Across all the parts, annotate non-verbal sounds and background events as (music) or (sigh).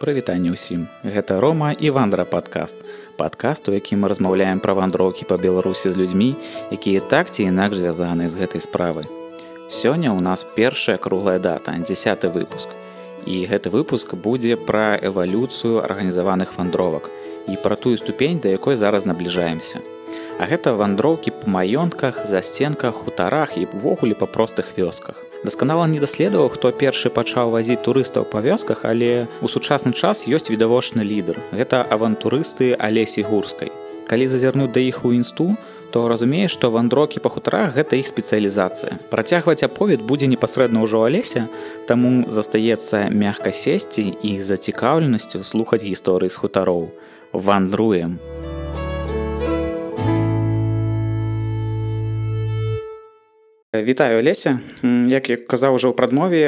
Прывітанне ўсім. Гэта Рома і вандра падкаст. Падкаст, у якім мы размаўляем пра вандроўкі па Беларусі з людзьмі, якія так ці інакш звязаны з гэтай справы. Сёння ў нас першая круглая дата, десят выпуск. І гэты выпуск будзе пра эвалюцыю арганізаваных вандровак і пра тую ступень, да якой зараз набліжаемся. А гэта вандроўкі па маёнтках, засценках, хутарах і ўвогуле па простых вёсках. Дасканала не даследаваў, хто першы пачаў вазіць турыстаў па вёсках, але ў сучасны час ёсць відавочны лідар. Гэта авантурысты Алесі гурскай. Калі зазірнуць да іх у інсту, то разумееш, што вандрокі па хутарах гэта іх спецыялізацыя. Працягваць аповед будзе непасрэдна ўжо алеся, таму застаецца мягка сесці і зацікаўленасцю слухаць гісторыі з хутароў. Вандруем. Вітаю Леся як я казаў ужо ў прадмове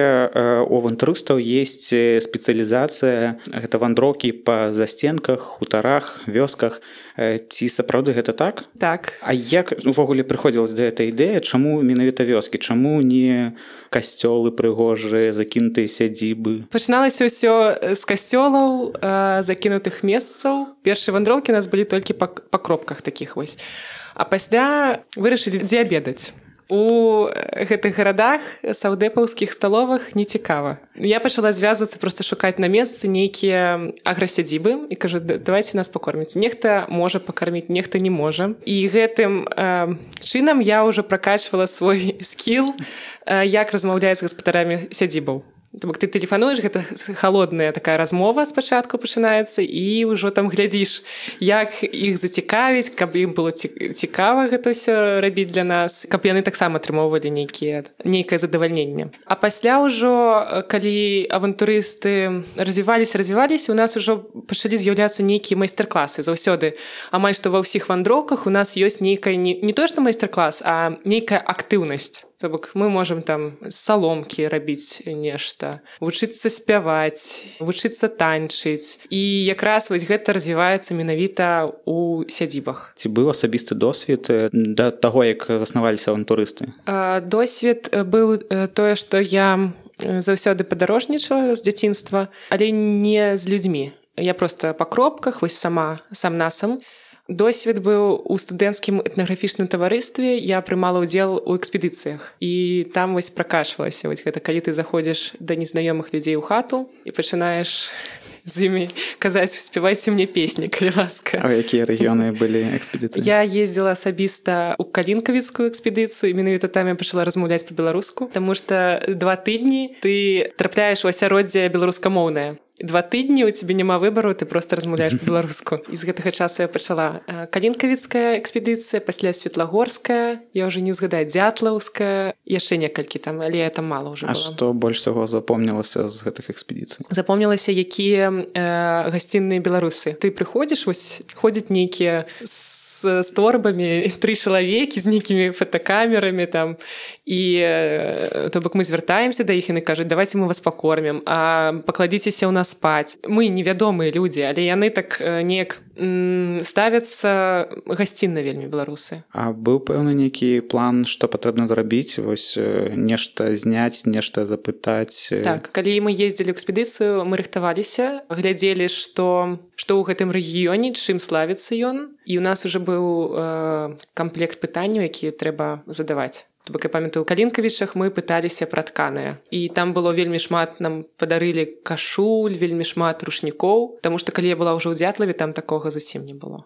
у авантурыстаў есть спецыялізацыя. Гэта вандроўкі па засценках хутарах вёсках. Ці сапраўды гэта так? Так. А як увогуле прыходзілась да этой ідэя чаму менавіта вёскі? Чаму не касцёлы прыгожыя закінутыя сядзібы? Пачыналася ўсё з касцёлаў закінутых месцаў. Першыя вандроўкі нас былі толькі па, па кропках такіх вось. А пасля вырашылі дзе абедаць у гэтых гарадах саўдэпаўскіх сталовых не цікава. Я пачала звязвацца просто шукаць на месцы нейкія аграсядзібы і кажу давайте нас пакорміць нехта можа пакарміць нехта не можа. І гэтым э, чынам я ўжо пракачвала свой скіл э, як размаўляць з гаспадарамі сядзібаў То бок ты тэлефануеш гэта холодная такая размова спачатку пачынаецца і ўжо там глядзіш як іх зацікавіць каб ім было цікава гэта ўсё рабіць для нас каб яны таксама атрымоўвалі нейкія нейкае задавальненне. А пасля ўжо калі авантурысты развіваліся развіваліся у нас ужо пачалі з'яўляцца нейкія майстар-класы заўсёды. Амаль што ва ўсіх вандроўках у нас ёсць нейкая не, не то што майстар-клас а нейкая актыўнасць То бок мы можемм там саломкі рабіць нешта, вучыцца спяваць, вучыцца танчыць. І якраз вось гэта развіваецца менавіта ў сядзібах. Ці быў асабісты досвед да таго, як заснаваліся авантурысты. Досвед быў тое, што я заўсёды падарожнічала з дзяцінства, але не з людзьмі. Я проста па кропках вось сама сам насам досвед быў у студэнцкім этнаграфічным таварыстве я прымала ўдзел у экспедыцыях і там вось пракашвалася вось гэта калі ты заходзіш да незнаёмых людзей у хату і пачынаеш з (laughs) імі казаць спявайце мне песні калі ласка А якія рэгіёны былі экспедыцыі я ездзіла асабіста ў калінкавіцкую экспедыцыю менавіта там я пачала размаўляць па-беларуску Таму што два тыдні ты трапляеш у асяроддзе беларускамоўнае два тыдні у цябе няма выбару ты просто размаўляеш (laughs) беларуску і з гэтага часу я пачала калінкавіцкая экспедыцыя пасля светлагорская я уже не згадаю дзятлаўская яшчэ некалькі там але это мало уже што больш всего запомнілася з гэтых экспедыцый? Запомнілася якія э, гасцінныя беларусы. Ты прыходзіш вось ходзяць нейкія с з торбамі (laughs) тры чалавекі з нейкімі фотокамерамі там. І э, то бок мы звяртаемся да іх яны кажуць давайте мы вас пакормім а пакладзіцеся ў нас спаць мы невядомыя людзі але яны так э, неяк ставяцца гасцінна вельмі беларусы. А быў пэўны нейкі план што патрэбна зрабіць? Вось э, нешта зняць нешта запытаць так калі мы ездзілі экспедыцыю мы рыхтаваліся глядзелі што што ў гэтым рэгіёне чым славіцца ён. І у нас уже быў э, камплект пытанняў які трэба задаваць. Бок я памятаю калінкавічах мы пыталіся пра тканыя. І там было вельмі шмат нам падарылі кашуль вельмі шмат рушнікоў Таму што калі я была ўжо ў дзятлаве там такога зусім не было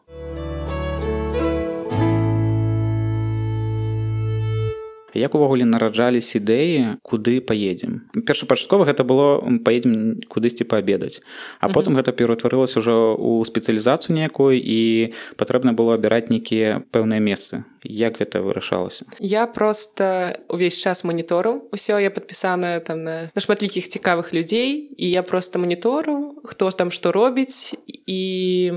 як увогуле нараджались ідэі куды поедем першапачаткова гэта было поедем кудысьці паабедаць. А потым гэта ператварылася ўжо у спецыялізацыю некую і патрэбна было абіраць нейкія пэўныя месцы. Як гэта вырашалася? Я просто увесь час монітору ўсё. Я подпісаная там на, на шматлікіх цікавых людзей і я просто монітору хто там што робіць і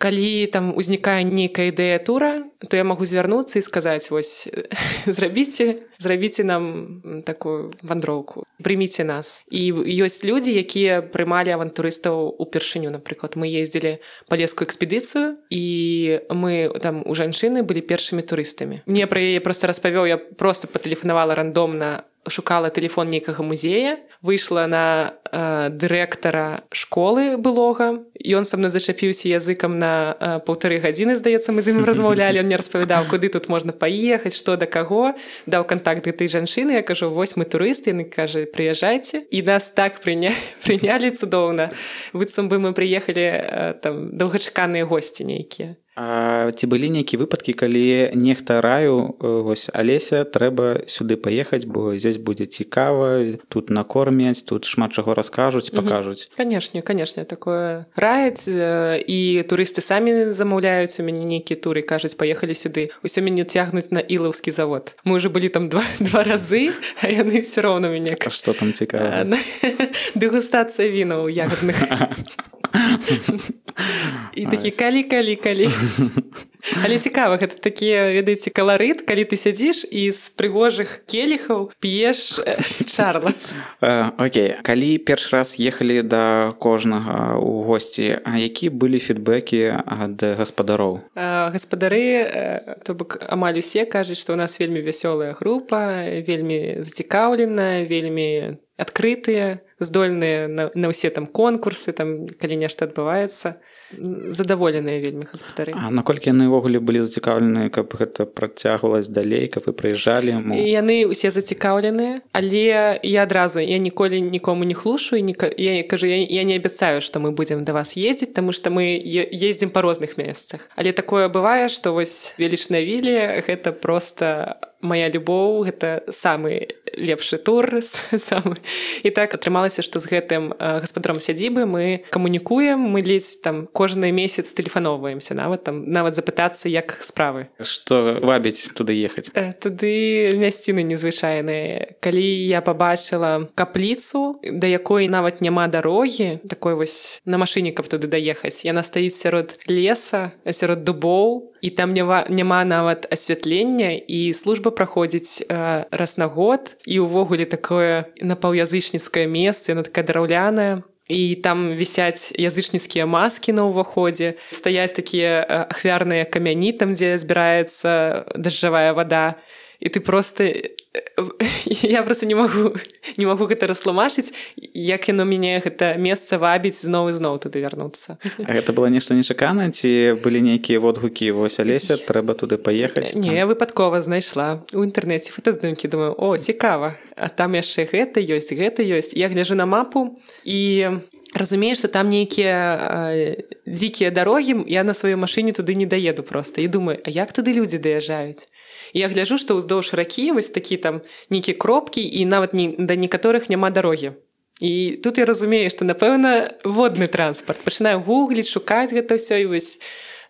калі там узнікае нейкая ідэя тура то я магу звярнуцца і сказаць вось (laughs) зрабіце зрабіце нам такую вандроўку прыміце нас. І ёсць людзі якія прымалі авантурыстаў упершыню. Напрыклад мы ездзілі палескую экспедыцыю і мы там у жанчыны былі першымі турыстамі. Мне пра яе просто распавёў я просто патэлефанавала рандомна шукала телефон нейкага музея выйшла на э, дырэктара школы былога. Ён са мной зачапіўся языкам на э, паўтары гадзіны здаецца мы з ім размаўлялі. Он мне распавядаў куды тут можна паехаць што да каго. Даў контакт гэтай жанчыны. Я кажу вось мы турысты яны кажа прыязджайце і нас так прыня (laughs) прынялі цудоўна. Быццам бы мы прыехалі э, там доўгачаканыя госці нейкія А ці былі нейкія выпадкі калі нехта раю вось алеся трэба сюды паехаць бо здесь будзе цікава тут накормяць тут шмат чаго раскажуць пакажуць канешне канешне такое раяць і турысты самі замаўляюць у мяне нейкія туры кажуць паехалі сюды усё мяне цягнуць на ілаўскі завод мы уже былі там два, (laughs) два разы а яны все роўна мяне што там цікава? (laughs) Дэгустацыя вінаў ягодных (laughs) і такі калі калі калі але цікава гэта такія ведаеце каларыт калі ты сядзіш і з прыгожых келіхаў п'еш чарла. Окей. Калі першы раз ехалі да кожнага у госці а які былі фідбэкі ад гаспадароў? Гаспадары то бок амаль усе кажуць што ў нас вельмі вясёлая група вельмі зацікаўленая вельмі адкрытыя здольныя на, на ўсе там конкурсы там калі нешта адбываецца. Задаволеныя вельмі гаспадары. А наколькі яны ўвогуле былі зацікаўленыя каб гэта працягвалась далей каб вы прыязджалі мо... яны ўсе зацікаўленыя але я адразу я ніколі нікому не хлушу і ніка... я кажу я, я не абяцаю што мы будзем да вас ездзіць таму што мы ездзім па розных месцах. Але такое бывае што вось велічная вілі гэта просто моя любоў гэта самы лепшы тур (laughs) сам і так атрымалася што з гэтым гаспадаром сядзібы мы камунікуем мы ледзь там кожны месяц тэлефаноўваемся нават там нават запытацца як справы. Што вабіць туды ехаць? Туды мясціны незвычайныя. Калі я пабачыла капліцу да якой нават няма дарогі такой вось на машыне каб туды даехаць яна стаіць сярод леса сярод дубоў і там няма, няма нават асвятлення і служба праходзіць э, раз на год і ўвогуле такое напаўязычніцкае месца яна такая драўляная. І там вісяць язычніцкія маскі на ўваходзе стаяць такія ахвярныя камяні там дзе збіраецца дажджавая вода і ты просто (laughs) я просто не могу не могу гэта растлумачыць як яно мяне гэта месца вабіць зноў і зноў туды вярнуцца гэта было нешта нечакана ці былі нейкія водгукі вось алеся трэба туды паехаць не я выпадкова знайшла у інтэрнэце фотаздымкі думаю о цікава а там яшчэ гэта ёсць гэта ёсць я гляжу на мапу і разумею што там нейкія дзікія дарогі я на сваёй машыне туды не даеду просто. І думаю а як туды людзі даязджаюць я гляжу што ўздоўж ракі вось такі там нейкі кропкі і нават не да некаторых няма дарогі і тут я разумею што напэўна водны транспарт. Пачынаю гугліць шукаць гэта ўсё і вось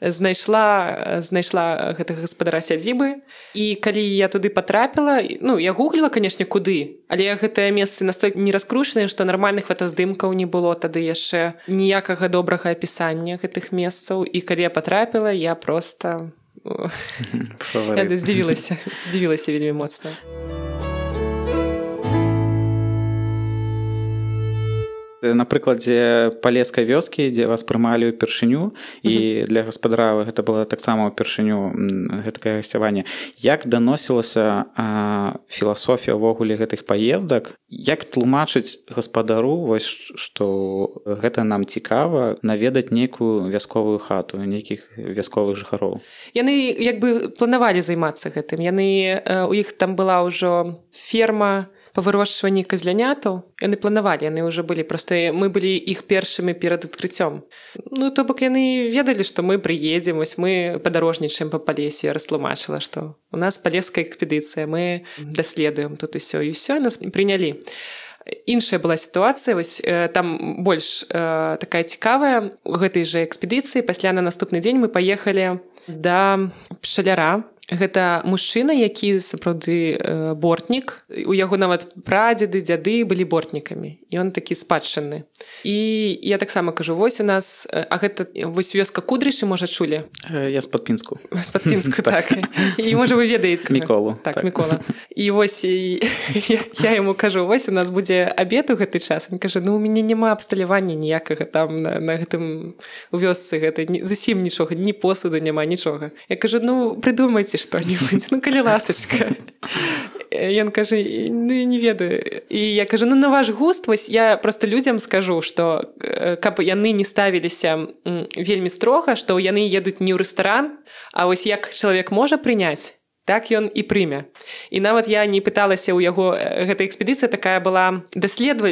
знайшла знайшла гэтага гаспадара сядзібы. І калі я туды потрапіла ну я гугліла канешне куды але гэтае месцы настой не раскручаныя што нармальных фотаздымкаў не было тады яшчэ ніякага добрага апісання гэтых месцаў. І калі я потрапіла я просто (laughs) здзівілася здзівілася вельмі моцна на прыкладзе палескай вёскі дзе вас прымалі ўпершыню і для гаспадара гэта была таксама ўпершыню гэткае гасцяванне як даносілася філасофія ўвогуле гэтых паездак? Як тлумачыць гаспадару вось што гэта нам цікава наведаць нейкую вясковую хату нейкіх вясковых жыхароў? Яны як бы планавалі займацца гэтым. Яны у іх там была ўжо ферма у па вырошчванні казлянятаў яны планавалі яны ўжо былі проста мы былі іх першымі перад адкрыццём. Ну то бок яны ведалі што мы прыедзем вось мы падарожнічаем па палесе растлумачыла што у нас палеская экспедыцыя мы даследуем тут усё і ўсё нас прынялі. Іншая была сітуацыя вось э, там больш э, такая цікавая. У гэтай жа экспедыцыі пасля на наступны дзень мы паехалі да пшаляра гэта мужчына які сапраўды э, бортнік. У яго нават прадзеды дзяды былі бортнікамі. Ён такі спадчынны. І я таксама кажу вось у нас а гэта вось вёска кудрышы можа чулі? Я з-пад пінску з-пад пінску (laughs) так. І можа вы ведаеце. Міколу так, так. мікола. І вось і, (laughs) я, я яму кажу вось у нас будзе абед у гэты час. Кажа ну у мяне няма абсталявання ніякага там на, на гэтым у вёсцы гэта зусім нічога ні посуду няма нічога я кажу ну прыдумайце што-нибудь ну калі ласачка ён кажа ну не ведаю і я кажу ну на ваш густ вось я просто людзям скажу что каб яны не ставіліся вельмі строга што яны едуць не ў рэстаран А вось як чалавек можа прыняць так ён і прыме. І нават я не пыталася ў яго гэта экспедыцыя такая была даследва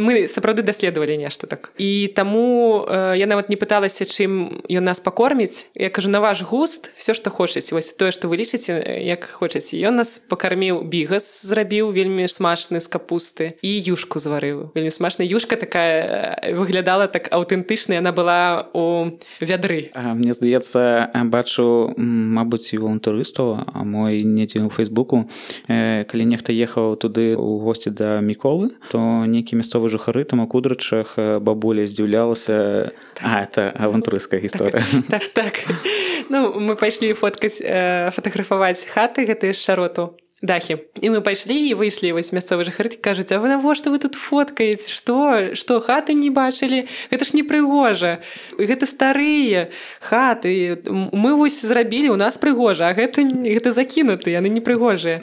мы сапраўды даследавалі нешта так. І таму я нават не пыталася чым ён нас пакорміць. Я кажу на ваш густ все што хочаце. Вось тое што вы лічыце як хочаце. Ён нас пакарміў бігас зрабіў вельмі смачны з капусты і юшку зварыў. Вельмі смачная юшка такая выглядала так аўтэнтычна яна была у вядры. Мне здаецца бачу мабыць і вунтурыстаў а мо мой недзе ў фейсбуку. Э, калі нехта ехаў туды у госці да міколы то нейкі мясцовы жыхары там у кудрачах бабуля здзіўлялася а это авантурыская гісторыя так, так, так. (laughs) ну мы пайшлі фоткаць э, фатаграфаваць хаты гэтыя шароту дахі і мы пайшлі і выйшлі вось мясцовы жыхары кажуць А вы навошта вы тут фоткаеце што што хаты не бачылі гэта ж непрыгожа гэта старыя хаты. Мы вось зрабілі у нас прыгожа а гэта гэта закінуты яны непрыгожыя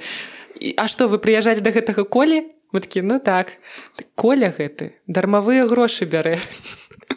А што вы прыязджалі да гэтага колі? Мы такі ну так коля гэты дармавыя грошы бярэ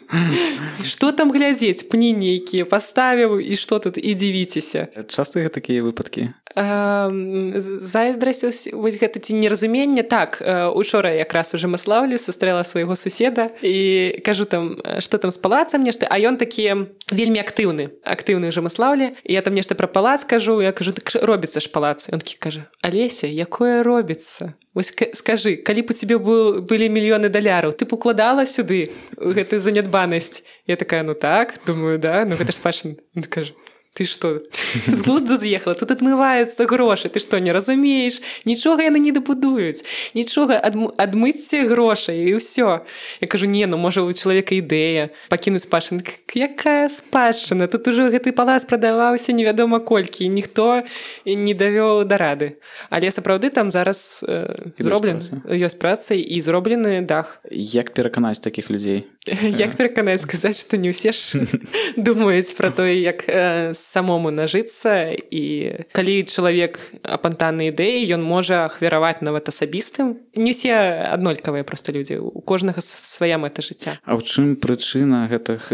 (laughs) что там глядзець пні нейкія паставіў і что тут? І дзівіцеся часто такія выпадкі зайздрасць вось гэта ці неразуменне так учора якраз уже маслаўлі сустрэла свайго суседа і кажу там что там з палацам нешта а ён такі вельмі актыўны актыўны уже маслаўлі я там нешта пра палац кажу я кажу так робіцца ж палац ён кажа алеся якое робіцца Вось скажы калі б у цябе был былі мільёны даляраў ты б укладала сюды гэты занядбанасць я такая ну так думаю да ну гэта ж пашын кажу ты что? (laughs) З глузду з'ехала тут адмываюцца грошы ты што не разумееш нічога яны не дабудуюць нічога адмыцце грошай і ўсё я кажу не ну можа у чалавека ідэя пакінуць спадчын якая спадчына тут ужо гэты палац прадаваўся невядома колькі ніхто не давёў да рады але сапраўды там зараз э, зроблен ёсць працай і зроблены дах. Як пераканаць таких людзей (laughs) як пераканаць сказаць што не ўсе ж (laughs) думаюць пра тое як э, самому нажыцца і калі чалавек апантанны ідэі ён можа ахвяраваць нават асабістым. Не усе аднолькавыя проста людзі у кожнага свая мэта жыцця. А ў чым прычына гэтых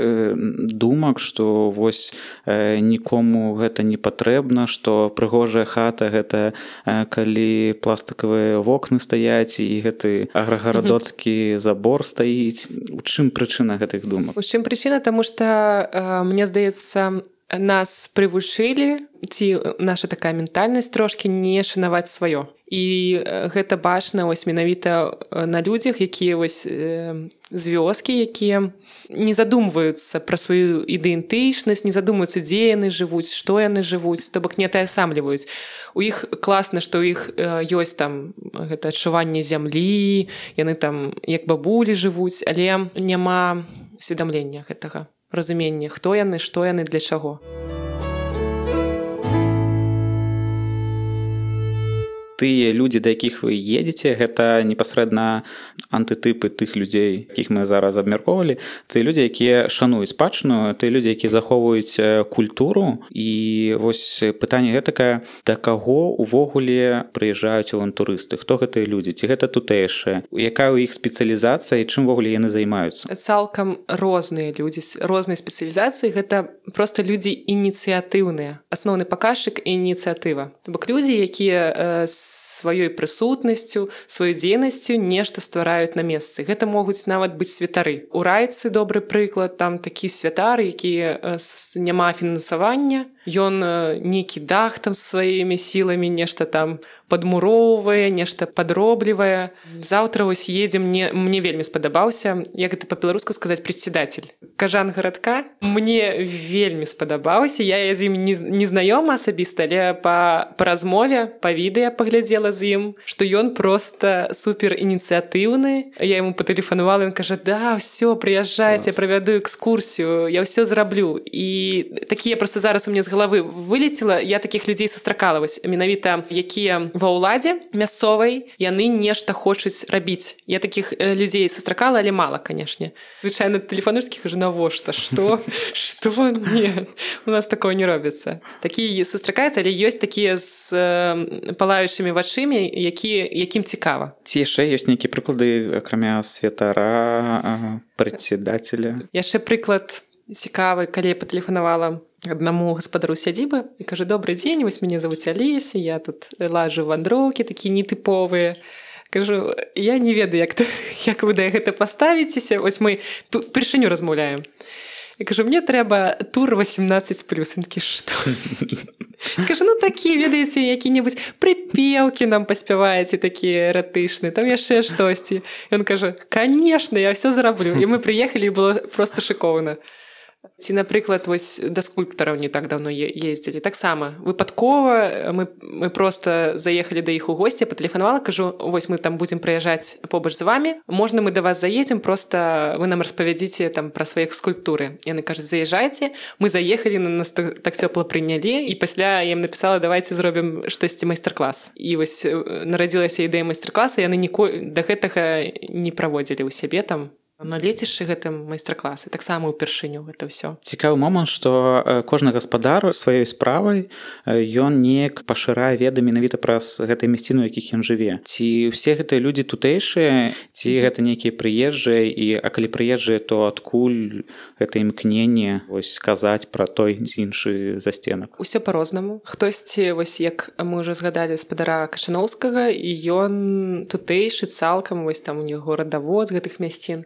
думак што вось нікому гэта не патрэбна што прыгожая хата гэта калі пластикавыя вокны стаяць і гэты аграгарадоцкі забор стаіць. У чым прычына гэтых думак? У чым прычына? Тому что мне здаецца нас прывучылі ці наша такая ментальнасць трошки не шанаваць сваё. І гэта бачна вось менавіта на людзях якія вось э, з вёскі якія не задумваюцца пра сваю ідэнтычнасць не задумаюцца дзе яны жывуць што яны жывуць то бок не таясамліваюць у іх класна што ў іх ёсць там гэта адчуванне зямлі яны там як бабулі жывуць але няма усведамлення гэтага разуменне хто яны што яны для чаго тыя людзі да якіх вы едзеце гэта непасрэдна антытыпы тых людзей якіх мы зараз абмяркоўвалі. Ты людзі якія шануюць спадчыну ты людзі якія захоўваюць культуру. І вось пытанне гэтакае да каго увогуле прыязджаюць авантурысты? Хто гэтыя людзі? Ці гэта тутэйшая якая ў іх спецыялізацыя і чымвогуле яны займаюцца? Цалкам розныя людзі рознай спецыялізацыі. Гэта просто людзі ініцыятыўныя. Асноўны паказчык ініцыятыва. Бок людзі якія з сваёй прысутнасцю сваёй дзейнасцю нешта ствараюць на месцы. Гэта могуць нават быць святары. У райцы добры прыклад там такі святар які няма фінансавання. Ён нейкі дах там сваімі сіламі нешта там падмуроўвае нешта падроблівае. Заўтра вось едзем мне мне вельмі спадабаўся як гэта па-беларуску сказаць председатель кажан гарадка мне вельмі спадабаўся. Я з ім не, не знаёма асабіста але па па размове па відэа паглядзела глядзела з ім што ён просто супер ініцыятыўны я ему патэлефанавала ён кажа да все прыязджайце правяду экскурсію я ўсё зраблю і такія просто зараз у мне з галавы вылетела. Я таких людзей сустракала вось менавіта якія ва ўладзе мясцовай яны нешта хочуць рабіць. Я таких людзей сустракала але мала канешне. Звычайно тэлефанскіх уже навошта? Что что (laughs) у нас такого не робіцца такія сустракаюцца але ёсць такія з палаючымі вачымі які якім цікава. Ці яшчэ ёсць нейкія прыклады акрамя святара председателя яшчэ прыклад цікавы калі я патэлефанавала аднаму гаспадару сядзібы і кажа добрый дзень вось мяне завуць алесе я тут лажу вандроўкі такія нетыповыя кажу я не ведаю як (laughs) як вы да гэта паставіцеся вось мы прышыню размаўляем і кажу мне трэба тур 18 плюскі што кажу ну такі ведаеце які-небудзь прыпеўкі нам паспяваеце такія эратычны там яшчэ штосьці ён кажа конечно я все зараблю і мы прыехалі было просто шыкоўна ці напрыклад вось да скульптараў не так давно ездзілі. Таксама выпадкова мы мы просто заехалі да іх у госці патэлефанавала кажу вось мы там будзем прыязджаць побач з вами можна мы да вас заедзем просто вы нам распавядзіце там пра свае скульптуры яны кажуць заязджайце мы заехалі на нас так цёпла прынялі і пасля я ім напісала давайте зробім штосьці майстар-клас і вось нарадзілася ідэя майстар-класа яны ніколі да гэтага не праводзілі ў сябе там на лецішчы гэтым майстар-класы таксама ўпершыню гэта ўсё. Цікавы момант што кожны гаспадар сваёй справай ён неяк пашырае веды менавіта праз гэтай мясціну якіх ён жыве. Ці ўсе гэтыя людзі тутэйшыя ці гэта нейкія прыезджыя і а калі прыезджыя то адкуль гэта імкненне вось сказаць пра той іншы засценак? Усё по-рознаму хтосьці вось як мы уже згадалі спадара кашаноўскага і ён тутэйшы цалкам вось там у него радавод з гэтых мясцін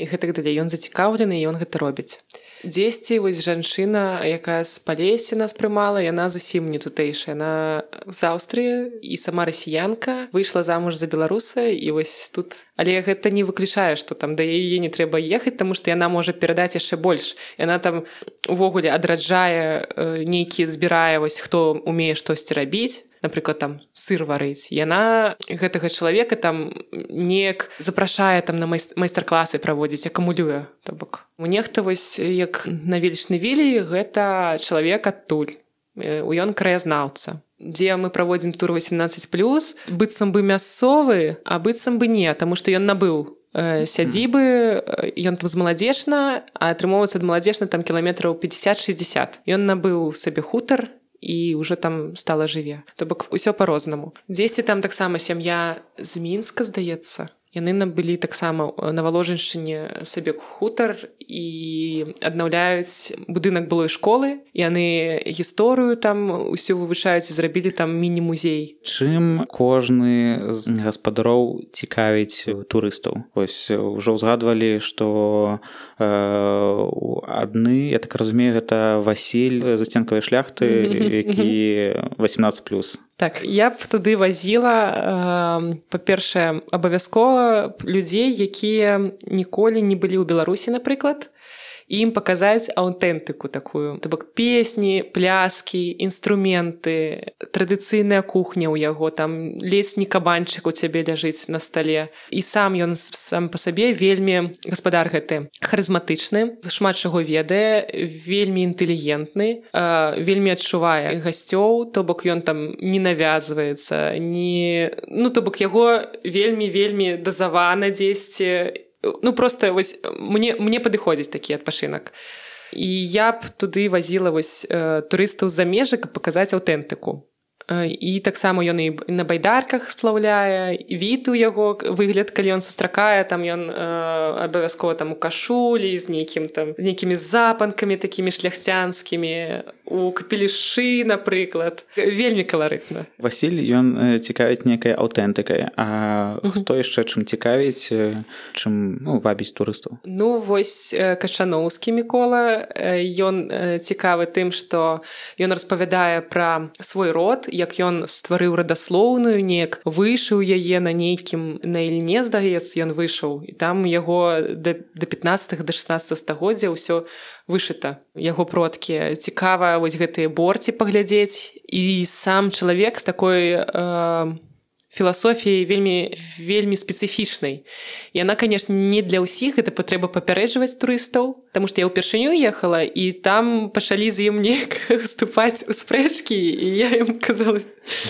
і гэтак далей ён зацікаўлены і ён гэта робіць. Дзесьці вось жанчына якая з палесе нас прымала яна зусім не тутэйшая. На з аўстрыі і сама расіянка выйшла замуж за беларуса і вось тут. Але гэта не выключае што там да яе не трэба ехаць таму што яна можа перадаць яшчэ больш. Яна там увогуле адраджае нейкі збірае вось хто умее штосьці рабіць напрыклад там сыр варыць. Яна гэтага чалавека там неяк запрашае там на майстар-класы праводзіць акумулюе. То бок у нехта вось як на велічны вілі гэта чалавек адтуль. У ён краязнаўца. Дзе мы праводзім тур 18 плюс быццам бы мясцовы а быццам бы не таму што ён набыў сядзібы ён там з маладзечна а атрымоўваецца ад маладзечна там кіламетраў 50-60 ён набыў сабе хутар і ўжо там стала жыве то бок усё по-рознаму дзесьці там таксама сям'я з мінска здаецца. Яны набылі таксама на валожаншчыне сабе хутар і аднаўляюць будынак былой школы. Яны гісторыю там усё вывучаюць і зрабілі там міні-музей. Чым кожны з гаспадароў цікавіць турыстаў? Ось ўжо ўзгадвалі што э, адны. Я так разумею гэта Васіль засценкавай шляхты які 18 плюс. Так я б туды вазіла э, па-першае абавязкова людзей, якія ніколі не былі ў Беларусі, напрыклад, ім паказаць аўтэнтыку такую. То бок песні пляскі інструменты традыцыйная кухня ў яго там не кабанчык у цябе ляжыць на стале і сам ён сам па сабе вельмі гаспадар гэты. Харызматычны шмат чаго ведае вельмі інтэлігентны вельмі адчувае гасцёў. То бок ён там не навязваецца не ну то бок яго вельмі вельмі дазавана дзесьці. і ну просто вось мне мне падыходзіць такі адпачынак і я б туды вазіла вось э, турыстаў з-за межы каб паказаць аўтэнтыку і таксама ён і на байдарках сплаўляе від у яго выгляд калі ён сустракае там ён абавязкова там у кашулі з нейкім там з нейкімі запанкамі такімі шляхцянскімі. У капелішы напрыклад. Вельмі каларытна. Васіль ён цікавіць некай аўтэнтыкай. А хто яшчэ чым цікавіць чым ну, вабіць турыстаў? Ну вось качаноўскі мікола. Ён цікавы тым што ён распавядае пра свой род. і як ён стварыў радаслоўную неяк выйшаў яе на нейкім на ільне здаецца ён выйшаў і там яго да, да 15 до 16 стагоддзя ўсё вышыта. Яго продкі цікава вось гэтыя борці паглядзець. І сам чалавек з такой э, філасофіяй вельмі вельмі спецыфічнай яна конечно не для ўсіх это патрэба папярэджваць турыстаў Таму што я ўпершыню ехала і там пачалі з ім неяк выступаць (laughs) у спрэчкі і я ім казала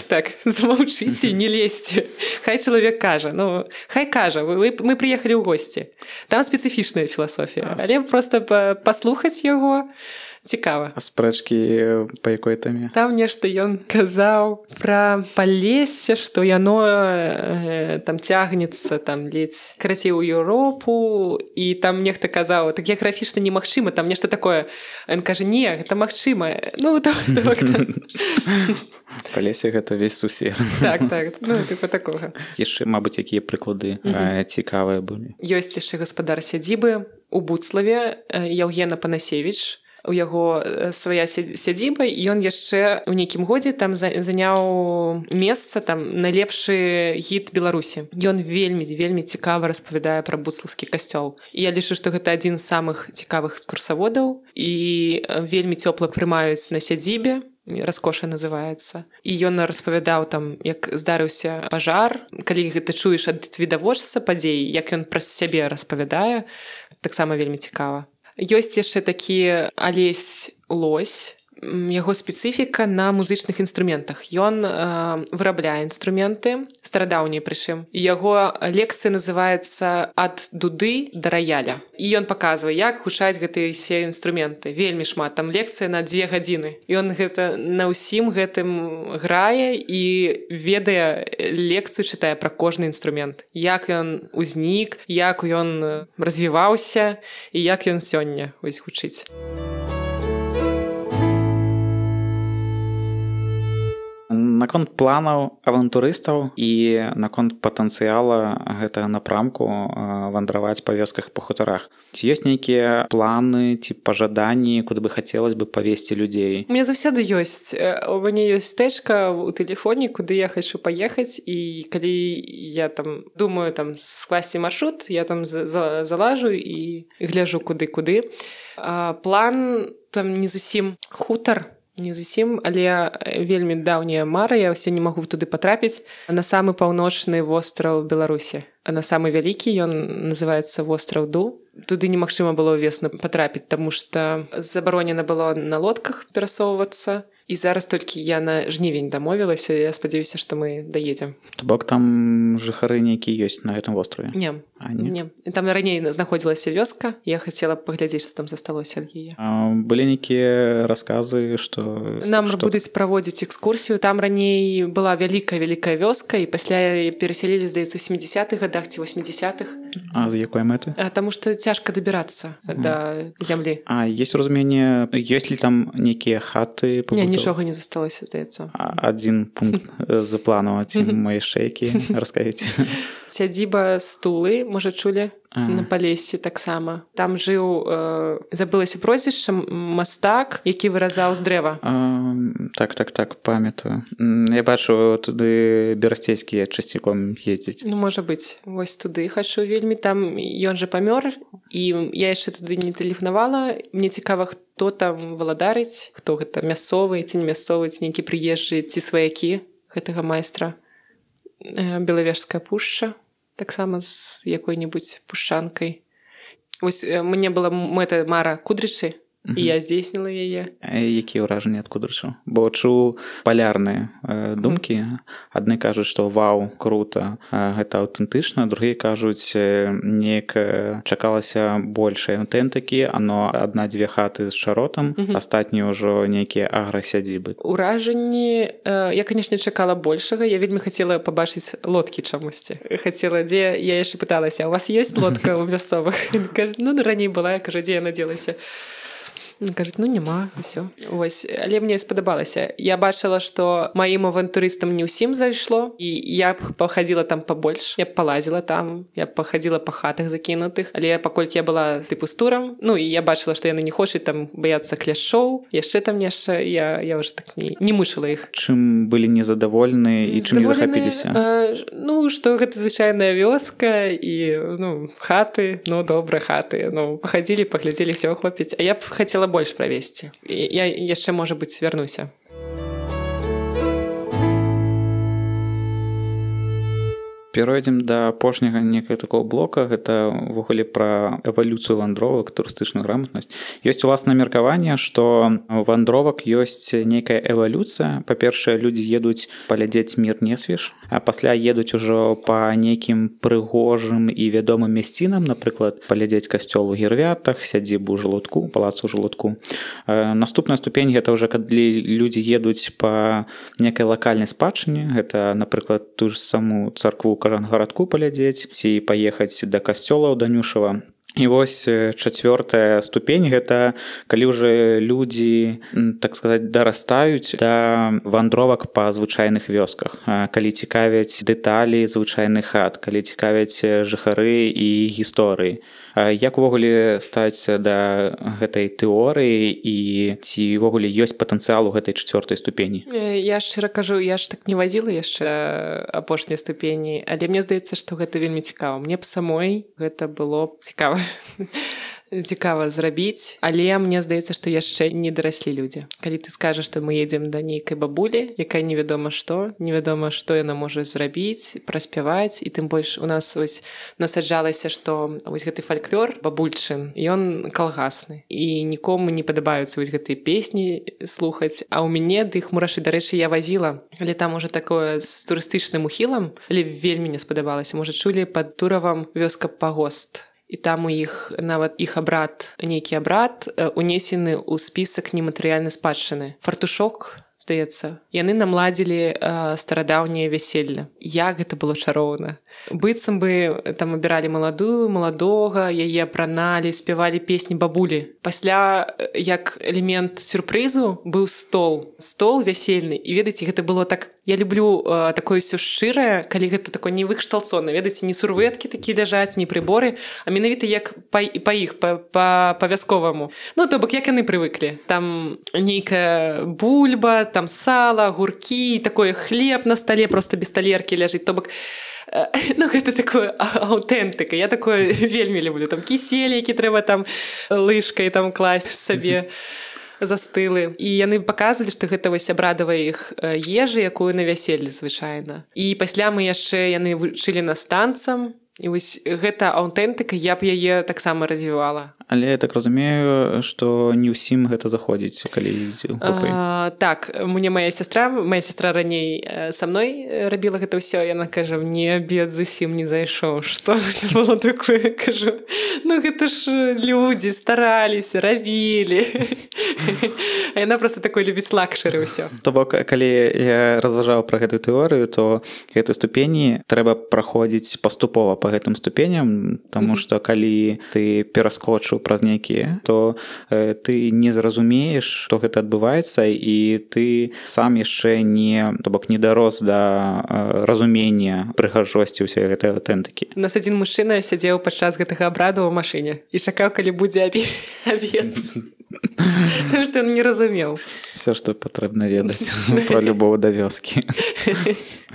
так замаўчыце не лезьце хай чалавек кажа ну хай кажа вы, мы прыехалі ў госці там спецыфічная філасофія але просто паслухаць яго і цікава. Спрэчкі па якой тэме там нешта ён казаў пра палесе што яно э, там цягнецца там ледзь красці ў Еўропу і там нехта казаў так геаграфічна немагчыма там нешта такое ён кажа не гэта магчыма ну (laughs) па лесе гэта весь сусед. Так, так, ну, такога. Яшчэ мабыць якія прыклады цікавыя былі. Ёсць яшчэ гаспадар сядзібы. У буцлаве Яўгена панасевич у яго свая сядзіба ён яшчэ ў нейкім годзе там заняў месца там найлепшы гід беларусі. Ён вельмі вельмі цікава распавядае пра буцлаўскі касцёл. І я лічу што гэта адзін з самых цікавых экскурсаводаў. І вельмі цёпла прымаюць на сядзібе раскоша называется і ён распавядаў там як здарыўся пажар. Калі гэта чуеш ад відавочца падзей як ён праз сябе распавядае таксама вельмі цікава ёсць яшчэ такі алесь лось яго спецыфіка на музычных інструментах. Ён э, вырабляе інструменты старадаўнія прычым. Яго лекцыя называется ад дуды да раяля і ён паказвае як гучаць гэтыя все інструменты. Вельмі шмат. Там лекцыя на дзве гадзіны. Ён гэта на ўсім гэтым грае і ведае лекцыю чытае пра кожны інструмент. Як ён узнік як ён развіваўся і як ён сёння вось гучыць наконт планаў авантурыстаў і наконт патэнцыяла гэтага напрамку вандраваць па вёсках па хутарах. Ці ёсць нейкія планы ці пажаданні куды бы хацелось бы павесці людзей? Мне заўсёды ёсць у мяне ёсць стэчка у тэлефоне куды я хочу паехаць і калі я там думаю там скласці маршрут я там залажу і гляжу куды куды план там не зусім хутар не зусім але э, вельмі даўняя мара я ўсё не магу туды патрапіць. На самы паўночны востраў беларусі а на самы вялікі ён называется востраў ду. Туды немагчыма было ўвесну патрапіць таму што забаронена было на лодках перасоўвацца. І зараз толькі я на жнівень дамовілася я спадзяюся што мы даедзем. То бок там жыхары нейкі ёсць на этом вострове не не? Не. там раней знаходзілася вёска я хацела паглядзець што там засталося ад яе былі нейкія расказы што нам што... будуць праводзіць экскурсію там раней была вялікая вялікая вёска і пасля перасялілі здаецца у 70-х годах ці 80-х А з якой мэты Таму што цяжка дабірацца да зямлі А есть разуменне ёсць ли там нейкія хаты не, нічога не засталося здаецца адзін пункт за плану ці мае шэйкі раскаіць сядзіба стулы можа чулі на палесе таксама там жыў э, забылася прозвішча мастак які выразаў з дрэва так так так памятаю. Я бачу туды берасцейскія часціком ездзіць ну можа быць вось туды хачу вельмі там ён жа памёр і я яшчэ туды не тэлефанавала мне цікава хто там валадарыць хто гэта мясцовы ці не мясцовы нейкі прыезджы ці сваякі гэтага майстра. Э, белавежская пушча таксама з якой-небудзь пушчанкай. Вось мне была мэта мара кудрычы і я здзейсніла яе. Якія ўражанні ад кудрычу бо чу палярныя э, думкі. Адны кажуць што вау круто гэта аўтэнтычна другія кажуць неяк чакалася большай аўтэнтыкі оно адна-дзве хаты з чаротам астатнія ўжо нейкія аграсядзібы. Уражанні я канешне чакала большага. Я вельмі хацела пабачыць лодкі чамусьці. Хацела дзе я яшчэ пыталася у вас ёсць лодка ў мясцовых? (laughs) Ну раней была я кажа дзе я надзелася кажуць ну няма все ось але мне спадабалася я бачыла что маім авантурыстам не ўсім зайшло і я б пахадзіла там побольш я палазіла там я пахадзіла па хатах закінутых але паколькі я была тыпу з турам ну і я бачыла што яны не хочуць там баяцца кляшоў яшчэ там нешта я я уже так не, не мышала іх чым былі незадаволены і чым не захапіліся ну что гэта звычайная вёска і ну хаты ну добра хаты. Ну пахадзілі паглядзелі все хопіць. А я б хацела больш правесці я яшчэ можа быць вярнуся перайдзем да апошняга некага такого блока. Гэта ўвогуле пра эвалюцыю вандровак турыстычную грамотнасць. Ёсць уласнае меркаванне што вандровак ёсць нейкая эвалюцыя. Па-першае людзі едуць паглядзець мір не свеж а пасля едуць ужо па нейкім прыгожым і вядомым мясцінам напрыклад паглядзець касцёл у гервятах сядзібу жалудку палацу жалудку наступная ступень гэта ўжо калі людзі едуць па некай лакальнай спадчыне. Гэта напрыклад ту ж саму царкву кажангарадку палядзець ці паехаць да касцёлаў данюшава і вось чацвёртая ступень гэта калі ўжо людзі так сказаць дарастаюць да вандровак па звычайных вёсках. Калі цікавяць дэталі звычайных хат калі цікавяць жыхары і гісторыі. Як увогуле стаць да гэтай тэорыі і ці ўвогуле ёсць патэнцыял у гэтай чацвёртай ступені? Я шчыра кажу я ж так не вазіла яшчэ апошняй ступені але мне здаецца што гэта вельмі цікава. Мне б самой гэта было цікава (laughs) цікава зрабіць. Але мне здаецца што яшчэ не дараслі людзі. Калі ты скажаш што мы едзем да нейкай бабулі якая невядома што невядома што яна можа зрабіць праспяваць і тым больш у нас ось насаджалася што вось гэты фальклор бабульчын ён калгасны. І нікому не падабаюцца вось гэтыя песні слухаць. А ў мяне ды іх мурашы дарэчы я вазіла але там уже такое з турыстычным ухілам але вельмі не спадабалася. Можа чулі пад туравам вёска пагост і там у іх нават іх абрад нейкі абрад унесены ў спісак нематэрыяльнай спадчыны фартушок здаецца. Яны намладзілі старадаўнее вяселле. Як гэта было чароўна? Быццам бы там абіралі маладую маладога яе апраналі спявалі песні бабулі. Пасля як элемент сюрпрызу быў стол. Стол вясельны. І ведаеце гэта было так я люблю э, такое ўсё шчырае калі гэта такой не выкшталцона ведаеце не сурветкі такі ляжаць не прыборы а менавіта як па, па іх па-вязковаму ну то бок як яны прывыклі. Там нейкая бульба там сала гуркі такое хлеб на стале просто без талеркі ляжыць то бок (laughs) ну гэта такое аўтэнтыка я такое (laughs) вельмі люблю. Там кісель які трэба там лыжкай там класць сабе застылы і яны паказвалі што гэта вось абрадавая іх ежы якую на вяселле звычайна. І пасля мы яшчэ яны вучылі нас танцам і вось гэта аўтэнтыка я б яе таксама развівала але я так разумею што не ўсім гэта заходзіць калі а, так мне моя сястра моя сестра раней са мной рабіла гэта ўсё яна кажа мне абед зусім не зайшоў (laughs) што было такое? Кажу ну гэта ж людзі стараліся рабілі (laughs) яна просто такой любіць лакшары ўсё. То бок калі я разважаў пра гэтую тэорыю то гэтай ступені трэба праходзіць паступова по гэтым ступеням тому что калі ты пераскочыў праз нейкія то э, ты не зразумееш что гэта адбываецца і ты сам яшчэ не то бок не дарос да э, разумення прыгажосці ўсей гэтай аўтэнтыкі. Нас адзін мужчына сядзеў падчас гэтага абраду ў машыне і чакаў калі будзе (laughs) абе што не разумеў все што патрэбна ведаць (laughs) (laughs) про любого да вёскі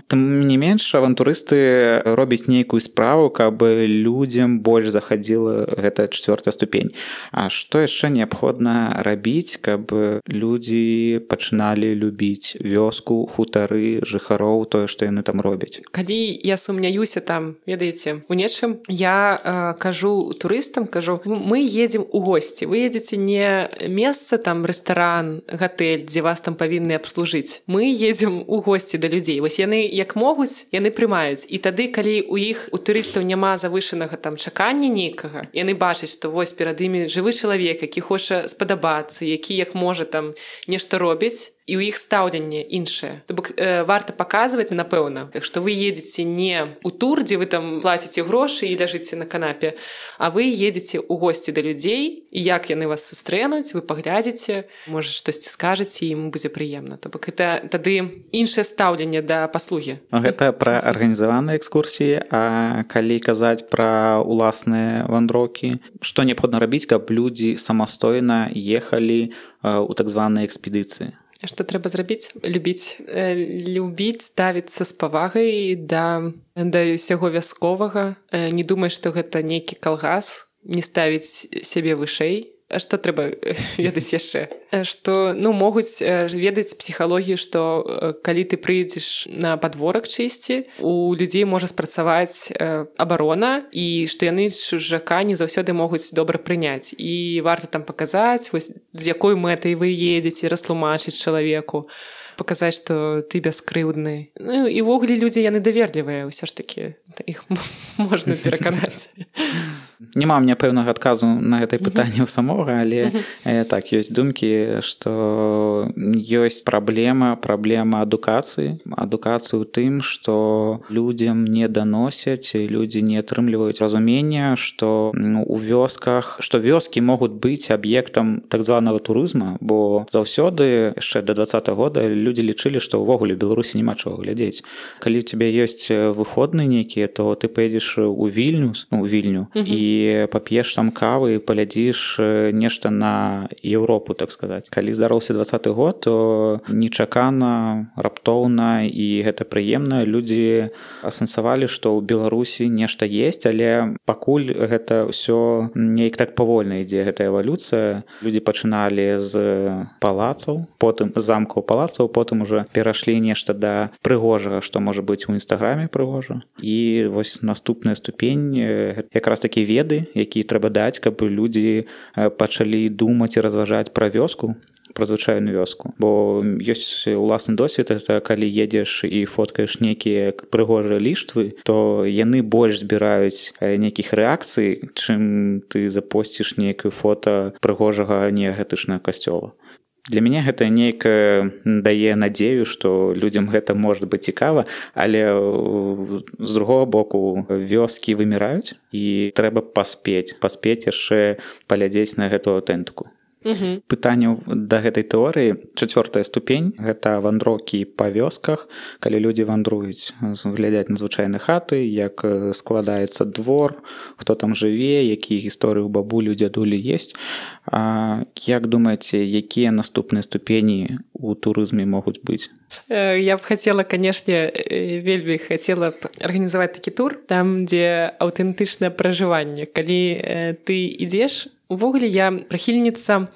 там не менш авантурысты робяць нейкую справу каб людзям больш захадзіла гэта чавёртая ступень. А што яшчэ неабходна рабіць каб людзі пачыналі любіць вёску хутары жыхароў тое што яны там робяць калі я сумняюся там ведаеце у нечым я э, кажу турыстам кажу мы едзем у госці вы едзеце не месца там рэстаран гатэль дзе вас там павінны абслужыць. Мы едзем у госці да людзей. Вось яны як могуць яны прымаюць. І тады калі у іх у турыстаў няма завышанага там чакання нейкага яны бачаць што вось перад імі жывы чалавек які хоча спадабацца які як можа там нешта робіць і ў іх стаўленне іншае то бок э, варта паказваць напэўна так што вы едзеце не у тур дзе вы там плаціце грошы і ляжыце на канапе а вы едзеце ў госці да людзей і як яны вас сустрэнуць вы паглядзіце можа штосьці скажаце ім будзе прыемна. То бок это тады іншае стаўленне да паслугі. Гэта пра арганізаваныя экскурсіі А калі казаць пра уласныя вандроўкі што неабходна рабіць каб людзі самастойна ехалі у так званай экспедыцыі што трэба зрабіць? Любіць. Любіць ставіцца з павагай да да ўсяго вясковага. Не думай што гэта нейкі калгас не ставіць сябе вышэй што трэба ведаць яшчэ? Што ну могуць ведаць псіхалогію што калі ты прыйдзеш на падворак чысці у людзей можа спрацаваць абарона і што яны чужака не заўсёды могуць добра прыняць. І варта там паказаць вось з якой мэтай вы едзеце растлумачыць чалавеку паказаць што ты бяскрыўдны. Ну івогуле людзі яны даверлівыя ўсё ж такі іх (laughs) можна пераканаць (laughs) няма мне пэўнага адказу на гэтай пытанне ў самога але э, так ёсць думкі што ёсць праблема праблема адукацыі. Адукацыю тым што людзям не даносяць людзі не атрымліваюць разумення што ну, у вёсках што вёскі могуць быць аб'ектам так званага турызма бо заўсёды яшчэ до два года людзі лічылі што ўвогуле беларусі няма чаго глядзець. Калі у цябе ёсць выходны нейкія то ты паедзеш у вільнюс у ну, вільню і пап'еш там кавы палядзіш нешта на Еўропу так сказаць калі здараўся двадцаты год то нечакана раптоўна і гэта прыемна людзі асэнсавалі што ў беларусі нешта есть але пакуль гэта ўсё неяк так павольна ідзе гэтая эвалюцыя. Людзі пачыналі з палацаў потым замкаў палацаў потым уже перашлі нешта да прыгожага што можа быць у нстаграме прыгожа. І вось наступная ступень якраз такі веды які трэба даць каб людзі пачалі думаць і разважаць пра вёску пра звычайную вёску. Бо ёсць уласны досвед это калі едзеш і фоткаеш нейкія прыгожыя ліштвы то яны больш збіраюць нейкіх рэакцый чым ты запосціш нейкую фото прыгожага неагетычнага касцёла для мяне гэта нейкая дае надзею што людзям гэта может быть цікава але з другого боку вёскі выміраюць і трэба паспець паспець яшчэ палядзець на гэту аўтэнтыку пытанняў да гэтай тэорыі. Чацвёртая ступень гэта вандроўкі па вёсках. Калі людзі вандруюць глядзяць на звычайнай хаты як складаецца двор хто там жыве якія гісторыі ў бабулю дзядулі есть а як думаеце якія наступныя ступені у турызме могуць быць? Я б хацела канешне вельмі хацела арганізаваць такі тур там дзе аўтэнтычнае пражыванне. Калі ты ідзеш увогуле я прыхільніца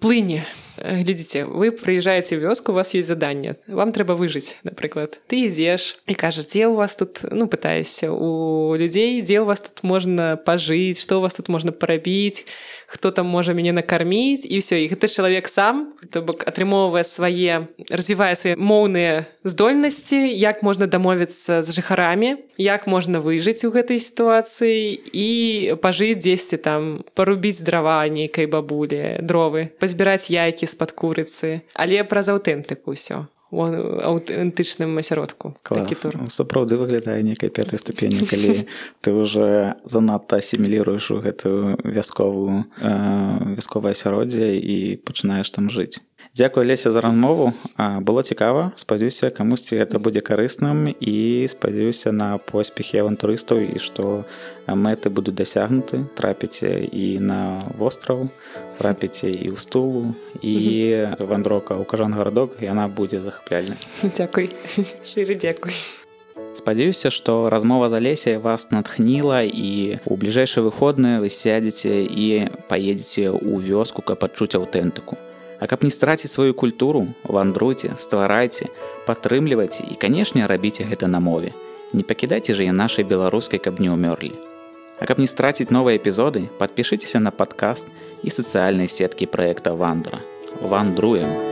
плыні глядзіце вы прыязджаеце вёску у вас есть заданне вам трэба выжыць напрыклад ты ідзеш і кажаш дзе у вас тут ну пытаешся у людзей дзе у вас тут можна пажыць што у вас тут можна парабіць хто там можа мяне накарміць і ўсё і гэта чалавек сам то бок атрымоўвае свае развівае свае моўныя здольнасці як можна дамовіцца з жыхарамі як можна выжыць у гэтай сітуацыі і пажыць дзесьці там парубіць драва нейкай бабулі дровы пазбіраць яйкі з-пад курыцы але праз аўтэнтыку ўсё аўтэнтычным асяродку сапраўды выглядае нейкай пятай ступені калі ты уже занадта асіміліруеш у гэтую вясковую э, вясковае асяроддзе і пачынаеш там жыць Дякую лесе за размову было цікава спадзяюся камусьці гэта будзе карысным і спадзяюся на поспехі авантурыстаў і што мэты будуць дасягнуты трапіце і на востраў трапіце і ў стулу і вандрока ў кажан гарадок яна будзе захапляльна дзякуй шыры дзякуй спадзяюся што размова за лесе вас натхніла і у бліжэйшыя выходныя вы сядзеце і паедзеце ў вёску каб адчуць аўтэнтыку А каб не страціць сваю культуру, вандруйце, стварайце, падтрымлівайце і, канешне, рабіце гэта на мове. Не пакідайце жа я нашай беларускай, каб не ўмёрлі. А каб не страціць новыя эпізоды, падпішыцеся на падкаст і сацыяльнай сеткі праекта вандра. Вандруем.